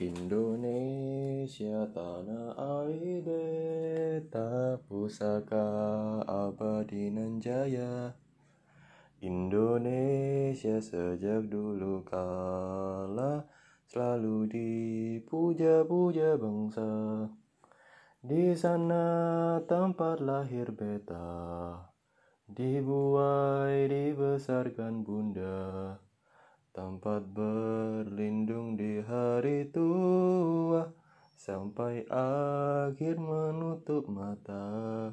Indonesia tanah air beta pusaka abadi nan jaya. Indonesia sejak dulu kala selalu dipuja-puja bangsa. Di sana tempat lahir beta Dibuai dibesarkan bunda. Tempat di hari tua Sampai akhir menutup mata